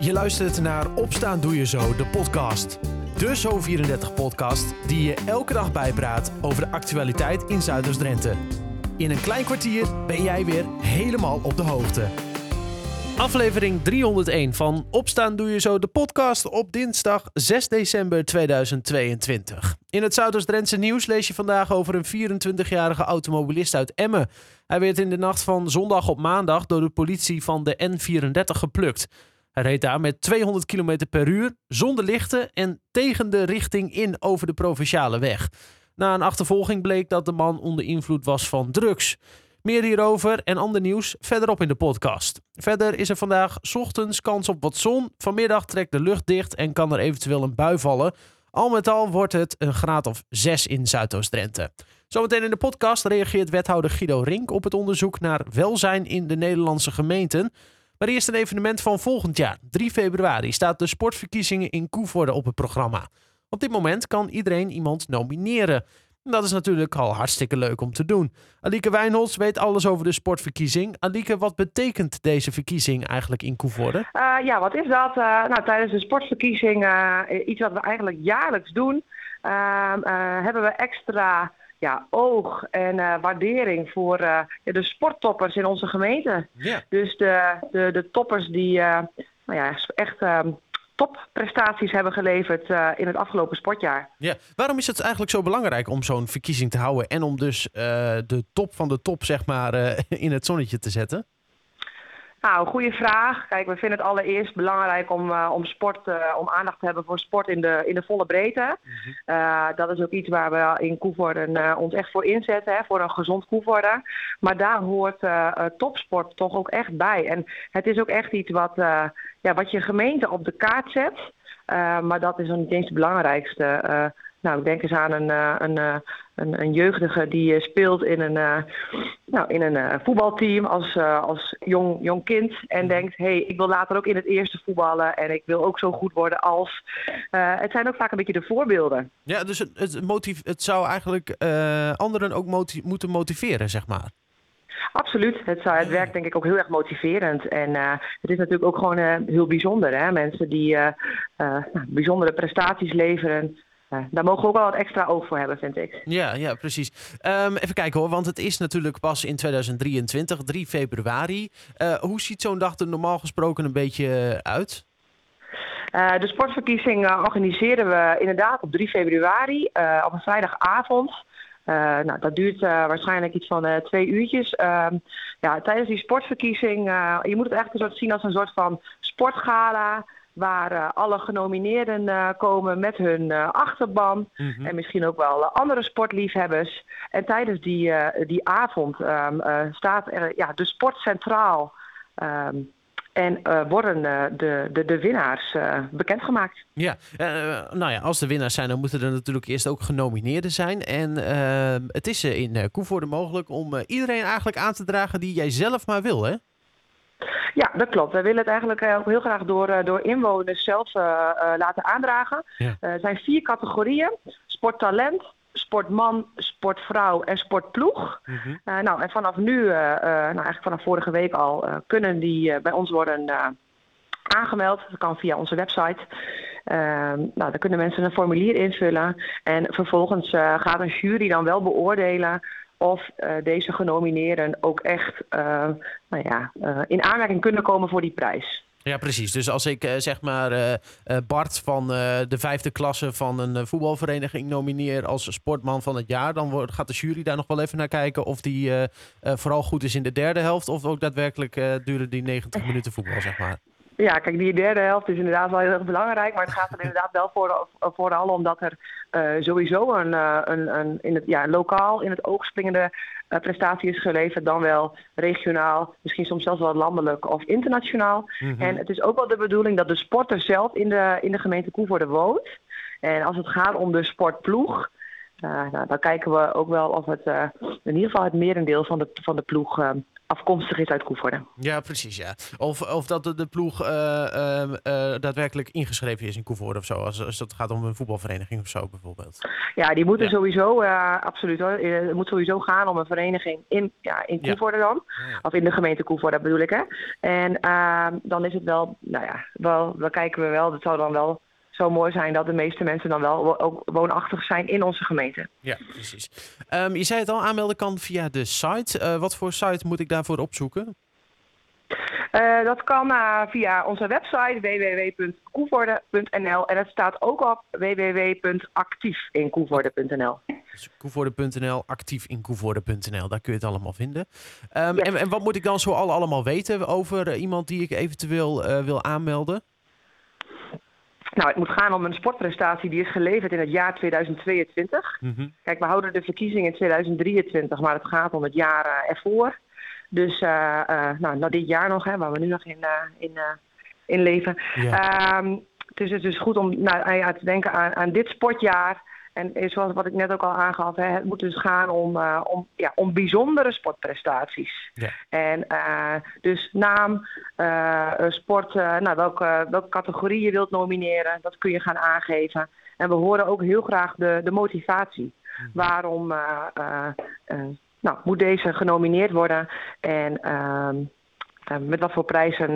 Je luistert naar Opstaan Doe Je Zo, de podcast. De Zo34-podcast die je elke dag bijpraat over de actualiteit in Zuiders-Drenthe. In een klein kwartier ben jij weer helemaal op de hoogte. Aflevering 301 van Opstaan Doe Je Zo, de podcast op dinsdag 6 december 2022. In het Zuiders-Drentse nieuws lees je vandaag over een 24-jarige automobilist uit Emmen. Hij werd in de nacht van zondag op maandag door de politie van de N34 geplukt. Hij reed daar met 200 km per uur, zonder lichten en tegen de richting in over de provinciale weg. Na een achtervolging bleek dat de man onder invloed was van drugs. Meer hierover en ander nieuws verderop in de podcast. Verder is er vandaag ochtends kans op wat zon. Vanmiddag trekt de lucht dicht en kan er eventueel een bui vallen. Al met al wordt het een graad of 6 in Zuidoost-Drenthe. Zometeen in de podcast reageert wethouder Guido Rink op het onderzoek naar welzijn in de Nederlandse gemeenten. Maar eerst een evenement van volgend jaar. 3 februari staat de sportverkiezingen in Koevoorde op het programma. Op dit moment kan iedereen iemand nomineren. Dat is natuurlijk al hartstikke leuk om te doen. Alieke Wijnholz weet alles over de sportverkiezing. Alieke, wat betekent deze verkiezing eigenlijk in Koevoorde? Uh, ja, wat is dat? Uh, nou, tijdens de sportverkiezing, uh, iets wat we eigenlijk jaarlijks doen, ehm, hebben we extra ja, oog en waardering voor de sporttoppers in onze gemeente. Dus de, de, de toppers die nou ja, echt ehm, topprestaties hebben geleverd uh, in het afgelopen sportjaar. Ja, waarom is het eigenlijk zo belangrijk om zo'n verkiezing te houden en om dus uh, de top van de top zeg maar uh, in het zonnetje te zetten? Nou, goede vraag. Kijk, we vinden het allereerst belangrijk om, uh, om, sport, uh, om aandacht te hebben voor sport in de, in de volle breedte. -hmm. uh, dat is ook iets waar we in Koevoorden ons echt voor inzetten, hè, voor een gezond Koevoorden. Maar daar hoort topsport toch ook echt bij. En het is ook echt iets wat, ja, wat je gemeente op de kaart zet. maar dat is nog niet eens het belangrijkste. Nou, denk eens aan een, een, een, een jeugdige die speelt in een, nou, in een voetbalteam als, als jong, jong kind. En denkt, hé, hey, ik wil later ook in het eerste voetballen en ik wil ook zo goed worden als. Uh, het zijn ook vaak een beetje de voorbeelden. Ja, dus het, het, het zou eigenlijk uh, anderen ook motiv moeten motiveren, zeg maar. Absoluut. Het, zou, het werkt denk ik ook heel erg motiverend. En uh, het is natuurlijk ook gewoon uh, heel bijzonder. Hè? Mensen die uh, nou, bijzondere prestaties leveren. Daar mogen we ook wel wat extra oog voor hebben, vind ik. Ja, ja precies. Um, even kijken hoor, want het is natuurlijk pas in 2023, 3 februari. Uh, hoe ziet zo'n dag er normaal gesproken een beetje uit? Uh, de sportverkiezing organiseren we inderdaad op 3 februari, op een vrijdagavond. nou, dat duurt waarschijnlijk iets van twee uurtjes. ja, tijdens die sportverkiezing, je moet het eigenlijk een soort zien als een soort van sportgala waar uh, alle genomineerden uh, komen met hun uh, achterban mm -hmm. en misschien ook wel andere sportliefhebbers. En tijdens die, die avond um, staat er ja, de sport centraal um, en worden de, de, de winnaars bekendgemaakt. Ja, nou ja, als de winnaars zijn, dan moeten er natuurlijk eerst ook genomineerden zijn. En het is in Koevoorde mogelijk om iedereen eigenlijk aan te dragen die jij zelf maar wil, hè? Ja, dat klopt. We willen het eigenlijk heel graag door, door inwoners zelf uh, uh, laten aandragen. Ja. Uh, er zijn vier categorieën. Sporttalent, sportman, sportvrouw en sportploeg. Mhm. Mm -hmm. nou, en vanaf nu, nou eigenlijk vanaf vorige week al, kunnen die bij ons worden aangemeld. Dat kan via onze website. nou, dan kunnen mensen een formulier invullen. En vervolgens gaat een jury dan wel beoordelen of uh, deze genomineerden ook echt uh, nou ja, uh, in aanmerking kunnen komen voor die prijs. Ja, precies. Dus als ik zeg maar Bart van de vijfde klasse van een voetbalvereniging nomineer als sportman van het jaar, dan wordt, gaat de jury daar nog wel even naar kijken of die vooral goed is in de derde helft of ook daadwerkelijk duren die 90 minuten voetbal, zeg maar. Ja, kijk, die derde helft is inderdaad wel heel erg belangrijk. Maar het gaat er inderdaad wel voor, vooral om dat er uh, sowieso een, uh, een, een, in het, ja, lokaal in het oog springende uh, prestatie is geleverd. Dan wel regionaal, misschien soms zelfs wel landelijk of internationaal. Mhm. Mm -hmm. En het is ook wel de bedoeling dat de sporter zelf in de, in de gemeente Koevoorde woont. En als het gaat om de sportploeg... nou, dan kijken we ook wel of het in ieder geval het merendeel van de, van de ploeg afkomstig is uit Koevoorde. Ja, precies. Ja. Of, of dat de, de ploeg uh, uh, daadwerkelijk ingeschreven is in Koevoorde of zo. Als, als het gaat om een voetbalvereniging of zo bijvoorbeeld. Ja, die moeten ja. sowieso, absoluut hoor. Het moet sowieso gaan om een vereniging in, ja, in Koevoorde ja. dan. Of in de gemeente Koevoorde bedoel ik hè. En ehm, dan is het wel, nou ja, wel, dan kijken we wel. Dat zou dan wel zo mooi zijn dat de meeste mensen dan wel ook woonachtig zijn in onze gemeente. Ja, precies. Um, je zei het al, aanmelden kan via de site. Uh, wat voor site moet ik daarvoor opzoeken? Uh, dat kan uh, via onze website www.koevoorde.nl en het staat ook op www.actiefinkoevoorde.nl. Dus koevoorde.nl, actiefinkoevoorde.nl, daar kun je het allemaal vinden. Um, yes. en, en, wat moet ik dan zo al allemaal weten over iemand die ik eventueel wil aanmelden? Nou, het moet gaan om een sportprestatie die is geleverd in het jaar 2022. Mm -hmm. Kijk, we houden de verkiezing in 2023, maar het gaat om het jaar uh, ervoor. Dus uh, uh, nou, nou, dit jaar nog, hè, waar we nu nog in, in, in leven. Ja. Um, dus het is dus goed om nou, ja, te denken aan, aan dit sportjaar. En zoals wat ik net ook al aangaf, hè, het moet dus gaan om, uh, om, ja, om bijzondere sportprestaties. Ja. En uh, dus naam, uh, sport, nou, welke, welke categorie je wilt nomineren, dat kun je gaan aangeven. En we horen ook heel graag de, de motivatie. Mm-hmm. Waarom nou, moet deze genomineerd worden en ehm, met wat voor prijzen,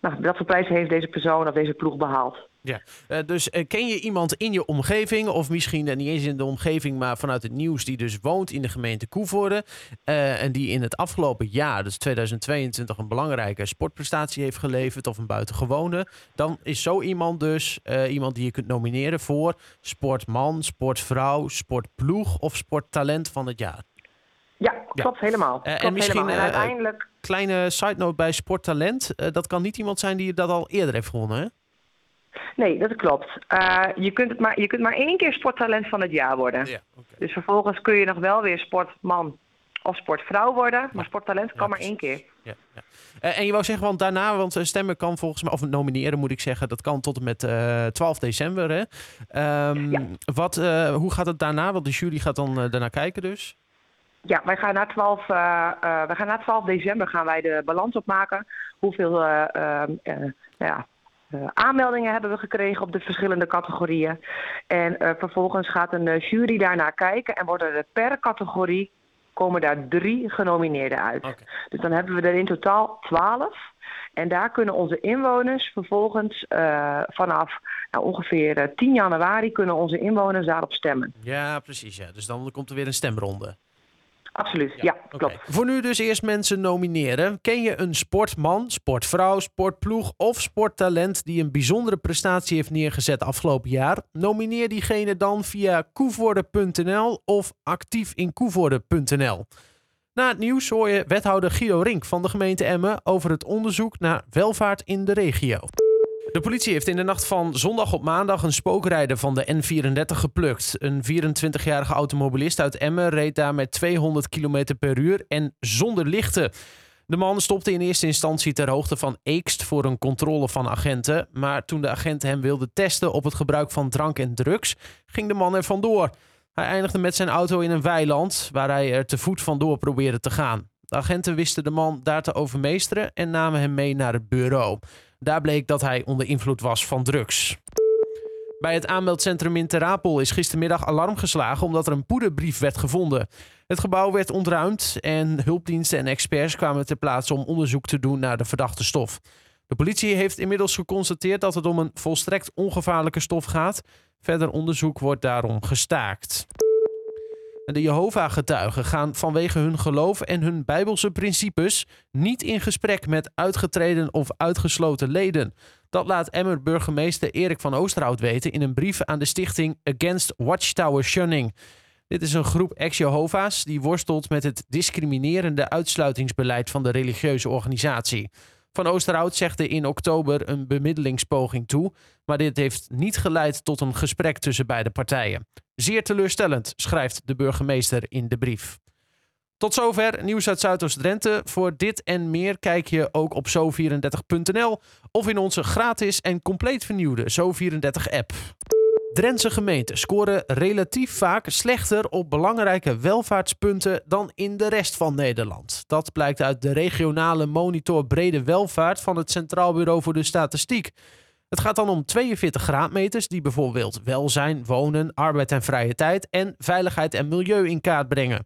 nou, wat voor prijzen heeft deze persoon of deze ploeg behaald. Ja, uh, dus uh, ken je iemand in je omgeving, of misschien niet eens in de omgeving, maar vanuit het nieuws, die dus woont in de gemeente Koevoorde en die in het afgelopen jaar, dus 2022, een belangrijke sportprestatie heeft geleverd of een buitengewone, dan is zo iemand dus iemand die je kunt nomineren voor sportman, sportvrouw, sportploeg of sporttalent van het jaar. Ja, klopt ja. helemaal. Klopt en misschien helemaal. En uiteindelijk... kleine side note bij sporttalent, dat kan niet iemand zijn die dat al eerder heeft gewonnen, hè? Nee, dat klopt. Uh, je, kunt het maar, je kunt maar één keer sporttalent van het jaar worden. Ja, okay. Dus vervolgens kun je nog wel weer sportman of sportvrouw worden. Maar sporttalent kan ja, maar één keer. Ja, ja. Uh, en je wou zeggen, want daarna, want stemmen kan volgens mij, of nomineren moet ik zeggen, dat kan tot en met uh, 12 december. Hè? Um, ja. wat, hoe gaat het daarna? Want de jury gaat dan daarna kijken dus. Ja, wij gaan na 12, wij gaan na 12 december gaan wij de balans opmaken. Hoeveel ehm, ja, uh, aanmeldingen hebben we gekregen op de verschillende categorieën. En uh, vervolgens gaat een jury daarnaar kijken en worden er per categorie komen daar drie genomineerden uit. Okay. Dus dan hebben we er in totaal twaalf. En daar kunnen onze inwoners vervolgens vanaf nou, ongeveer 10 januari kunnen onze inwoners daarop stemmen. Ja, precies. Ja. Dus dan komt er weer een stemronde. Absoluut, ja, ja klopt. Okay. Voor nu dus eerst mensen nomineren. Ken je een sportman, sportvrouw, sportploeg of sporttalent die een bijzondere prestatie heeft neergezet afgelopen jaar? Nomineer diegene dan via koevoorde.nl of actiefinkoevoorde.nl. Na het nieuws hoor je wethouder Guido Rink van de gemeente Emmen over het onderzoek naar welvaart in de regio. De politie heeft in de nacht van zondag op maandag een spookrijder van de N34 geplukt. Een 24-jarige automobilist uit Emmen reed daar met 200 km per uur en zonder lichten. De man stopte in eerste instantie ter hoogte van Eekst voor een controle van agenten. Maar toen de agenten hem wilden testen op het gebruik van drank en drugs, ging de man er vandoor. Hij eindigde met zijn auto in een weiland waar hij er te voet vandoor probeerde te gaan. De agenten wisten de man daar te overmeesteren en namen hem mee naar het bureau. Daar bleek dat hij onder invloed was van drugs. Bij het aanmeldcentrum in Terapel is gistermiddag alarm geslagen omdat er een poederbrief werd gevonden. Het gebouw werd ontruimd en hulpdiensten en experts kwamen ter plaatse om onderzoek te doen naar de verdachte stof. De politie heeft inmiddels geconstateerd dat het om een volstrekt ongevaarlijke stof gaat. Verder onderzoek wordt daarom gestaakt. De Jehovah-getuigen gaan vanwege hun geloof en hun bijbelse principes niet in gesprek met uitgetreden of uitgesloten leden. Dat laat Emmer burgemeester Erik van Oosterhout weten in een brief aan de stichting Against Watchtower Shunning. Dit is een groep ex-Jehovah's die worstelt met het discriminerende uitsluitingsbeleid van de religieuze organisatie. Van Oosterhout zegde in oktober een bemiddelingspoging toe, maar dit heeft niet geleid tot een gesprek tussen beide partijen. Zeer teleurstellend, schrijft de burgemeester in de brief. Tot zover nieuws uit Zuidoost-Drenthe. Voor dit en meer kijk je ook op zo34.nl of in onze gratis en compleet vernieuwde Zo34-app. Drentse gemeenten scoren relatief vaak slechter op belangrijke welvaartspunten dan in de rest van Nederland. Dat blijkt uit de regionale monitor Brede Welvaart van het Centraal Bureau voor de Statistiek. Het gaat dan om 42 graadmeters die bijvoorbeeld welzijn, wonen, arbeid en vrije tijd en veiligheid en milieu in kaart brengen.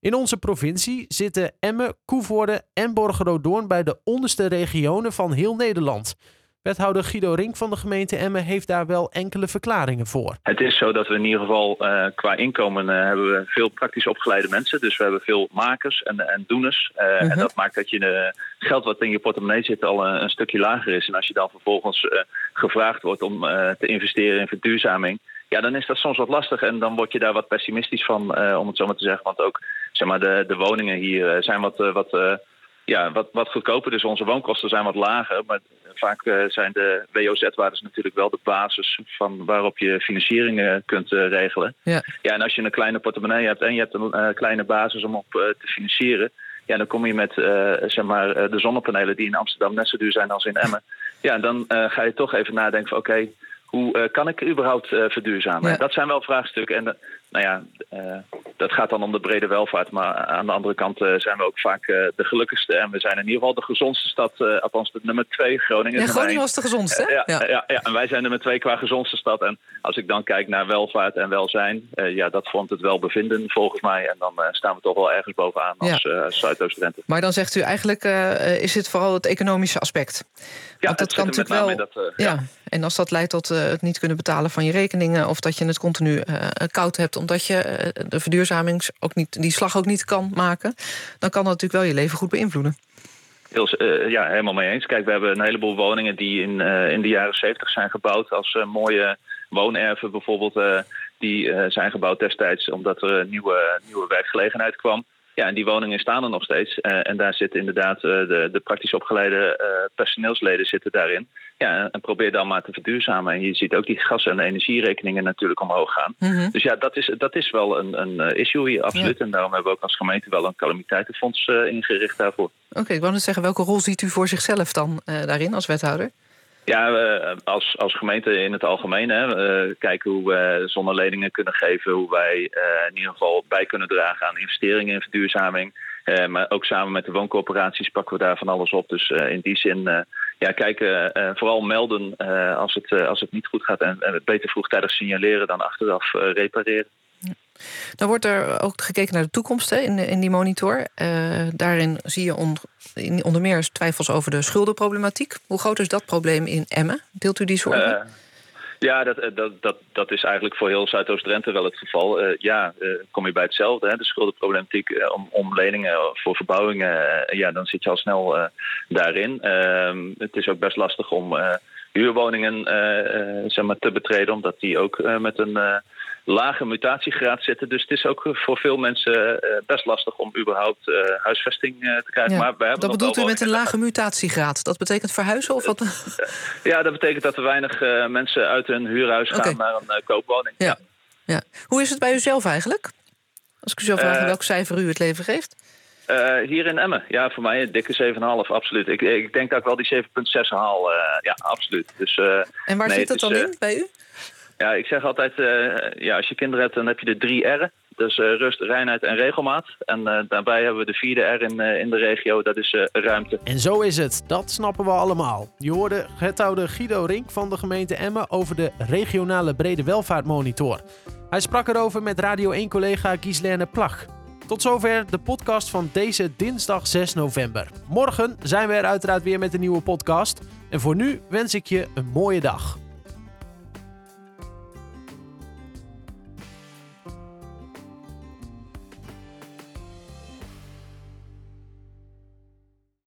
In onze provincie zitten Emmen, Koevoorde en Borgeroodoorn bij de onderste regionen van heel Nederland. Wethouder Guido Rink van de gemeente Emmen heeft daar wel enkele verklaringen voor. Het is zo dat we in ieder geval uh, qua inkomen uh, hebben we veel praktisch opgeleide mensen. Dus we hebben veel makers en, en doeners. Uh-huh. En dat maakt dat je geld wat in je portemonnee zit al een, een, stukje lager is. En als je dan vervolgens gevraagd wordt om te investeren in verduurzaming... Ja, dan is dat soms wat lastig en dan word je daar wat pessimistisch van, om het zo maar te zeggen. Want ook zeg maar, de, de woningen hier zijn wat, wat ja, wat, wat goedkoper. Dus onze woonkosten zijn wat lager. Maar vaak uh, zijn de WOZ-waardes natuurlijk wel de basis van waarop je financieringen kunt uh, regelen. Ja. ja, en als je een kleine portemonnee hebt en je hebt een uh, kleine basis om op te financieren. Ja, dan kom je met zeg maar, de zonnepanelen die in Amsterdam net zo duur zijn als in Emmen. Ja, dan ga je toch even nadenken van oké, hoe kan ik überhaupt verduurzamen? Ja. Dat zijn wel vraagstukken. En nou ja, dat gaat dan om de brede welvaart. Maar aan de andere kant uh, zijn we ook vaak uh, de gelukkigste. En we zijn in ieder geval de gezondste stad, althans de nummer twee. Groningen. Ja, Groningen was de gezondste, hè? Ja, ja. Ja, en wij zijn nummer twee qua gezondste stad. En als ik dan kijk naar welvaart en welzijn, ja, dat vormt het wel bevinden volgens mij. En dan staan we toch wel ergens bovenaan als ja. Zuidoost-Drenthe. Maar dan zegt u eigenlijk, is het vooral het economische aspect? Ja, Want dat kan natuurlijk wel. Dat, ja. En als dat leidt tot het niet kunnen betalen van je rekeningen... of dat je het continu koud hebt omdat je de verduurzaming ook niet, die slag ook niet kan maken, dan kan dat natuurlijk wel je leven goed beïnvloeden. Heel, uh, ja, helemaal mee eens. Kijk, we hebben een heleboel woningen die in, uh, in de jaren zeventig zijn gebouwd als mooie woonerven bijvoorbeeld. die zijn gebouwd destijds omdat er nieuwe, nieuwe werkgelegenheid kwam. Ja, en die woningen staan er nog steeds. Uh, en daar zitten inderdaad uh, de, de praktisch opgeleide uh, personeelsleden zitten daarin. Ja, en probeer dan maar te verduurzamen. En je ziet ook die gas- en energierekeningen natuurlijk omhoog gaan. -hmm. Dus ja, dat is, dat is wel een, een issue hier, absoluut. Ja. En daarom hebben we ook als gemeente wel een calamiteitenfonds ingericht daarvoor. Oké, okay, ik wou net zeggen, welke rol ziet u voor zichzelf dan daarin als wethouder? Ja, als, als gemeente in het algemeen hè, kijken hoe we zonneleningen kunnen geven, hoe wij in ieder geval bij kunnen dragen aan investeringen in verduurzaming. Maar ook samen met de wooncorporaties pakken we daar van alles op. Dus in die zin, ja, kijken, vooral melden als, het, als het niet goed gaat. En beter vroegtijdig signaleren dan achteraf repareren. Dan wordt er ook gekeken naar de toekomst hè, in, in die monitor. Uh, daarin zie je on, onder meer twijfels over de schuldenproblematiek. Hoe groot is dat probleem in Emmen? Deelt u die zorgen? Uh, ja, dat, dat, dat, dat is eigenlijk voor heel Zuidoost-Drenthe wel het geval. Ja, kom je bij hetzelfde. Hè, de schuldenproblematiek om, om leningen voor verbouwingen. ja, dan zit je al snel daarin. Ehm, het is ook best lastig om huurwoningen zeg maar, te betreden. Omdat die ook met een lage mutatiegraad zitten. Dus het is ook voor veel mensen uh, best lastig om überhaupt huisvesting te krijgen. Ja, maar we hebben dat bedoelt u met een lage mutatiegraad? Dat betekent verhuizen? Of wat? ja, dat betekent dat er weinig mensen uit hun huurhuis gaan okay. naar een koopwoning. Ja. Ja. Hoe is het bij u zelf eigenlijk? Als ik u zou vragen welk cijfer u het leven geeft? Uh, hier in Emmen, ja, voor mij een dikke 7,5, absoluut. Ik, ik denk dat ik wel die 7,6 haal, uh, ja, absoluut. Dus, uh, en waar nee, zit dat dan in bij u? Ja, ik zeg altijd, ja, als je kinderen hebt, dan heb je de drie R'en. Dus rust, reinheid en regelmaat. En daarbij hebben we de vierde R in, in de regio, dat is ruimte. En zo is het, dat snappen we allemaal. Je hoorde wethouder Guido Rink van de gemeente Emmen over de regionale brede welvaartmonitor. Hij sprak erover met Radio 1-collega Gislaine Plag. Tot zover de podcast van deze dinsdag 6 november. Morgen zijn we er uiteraard weer met een nieuwe podcast. En voor nu wens ik je een mooie dag.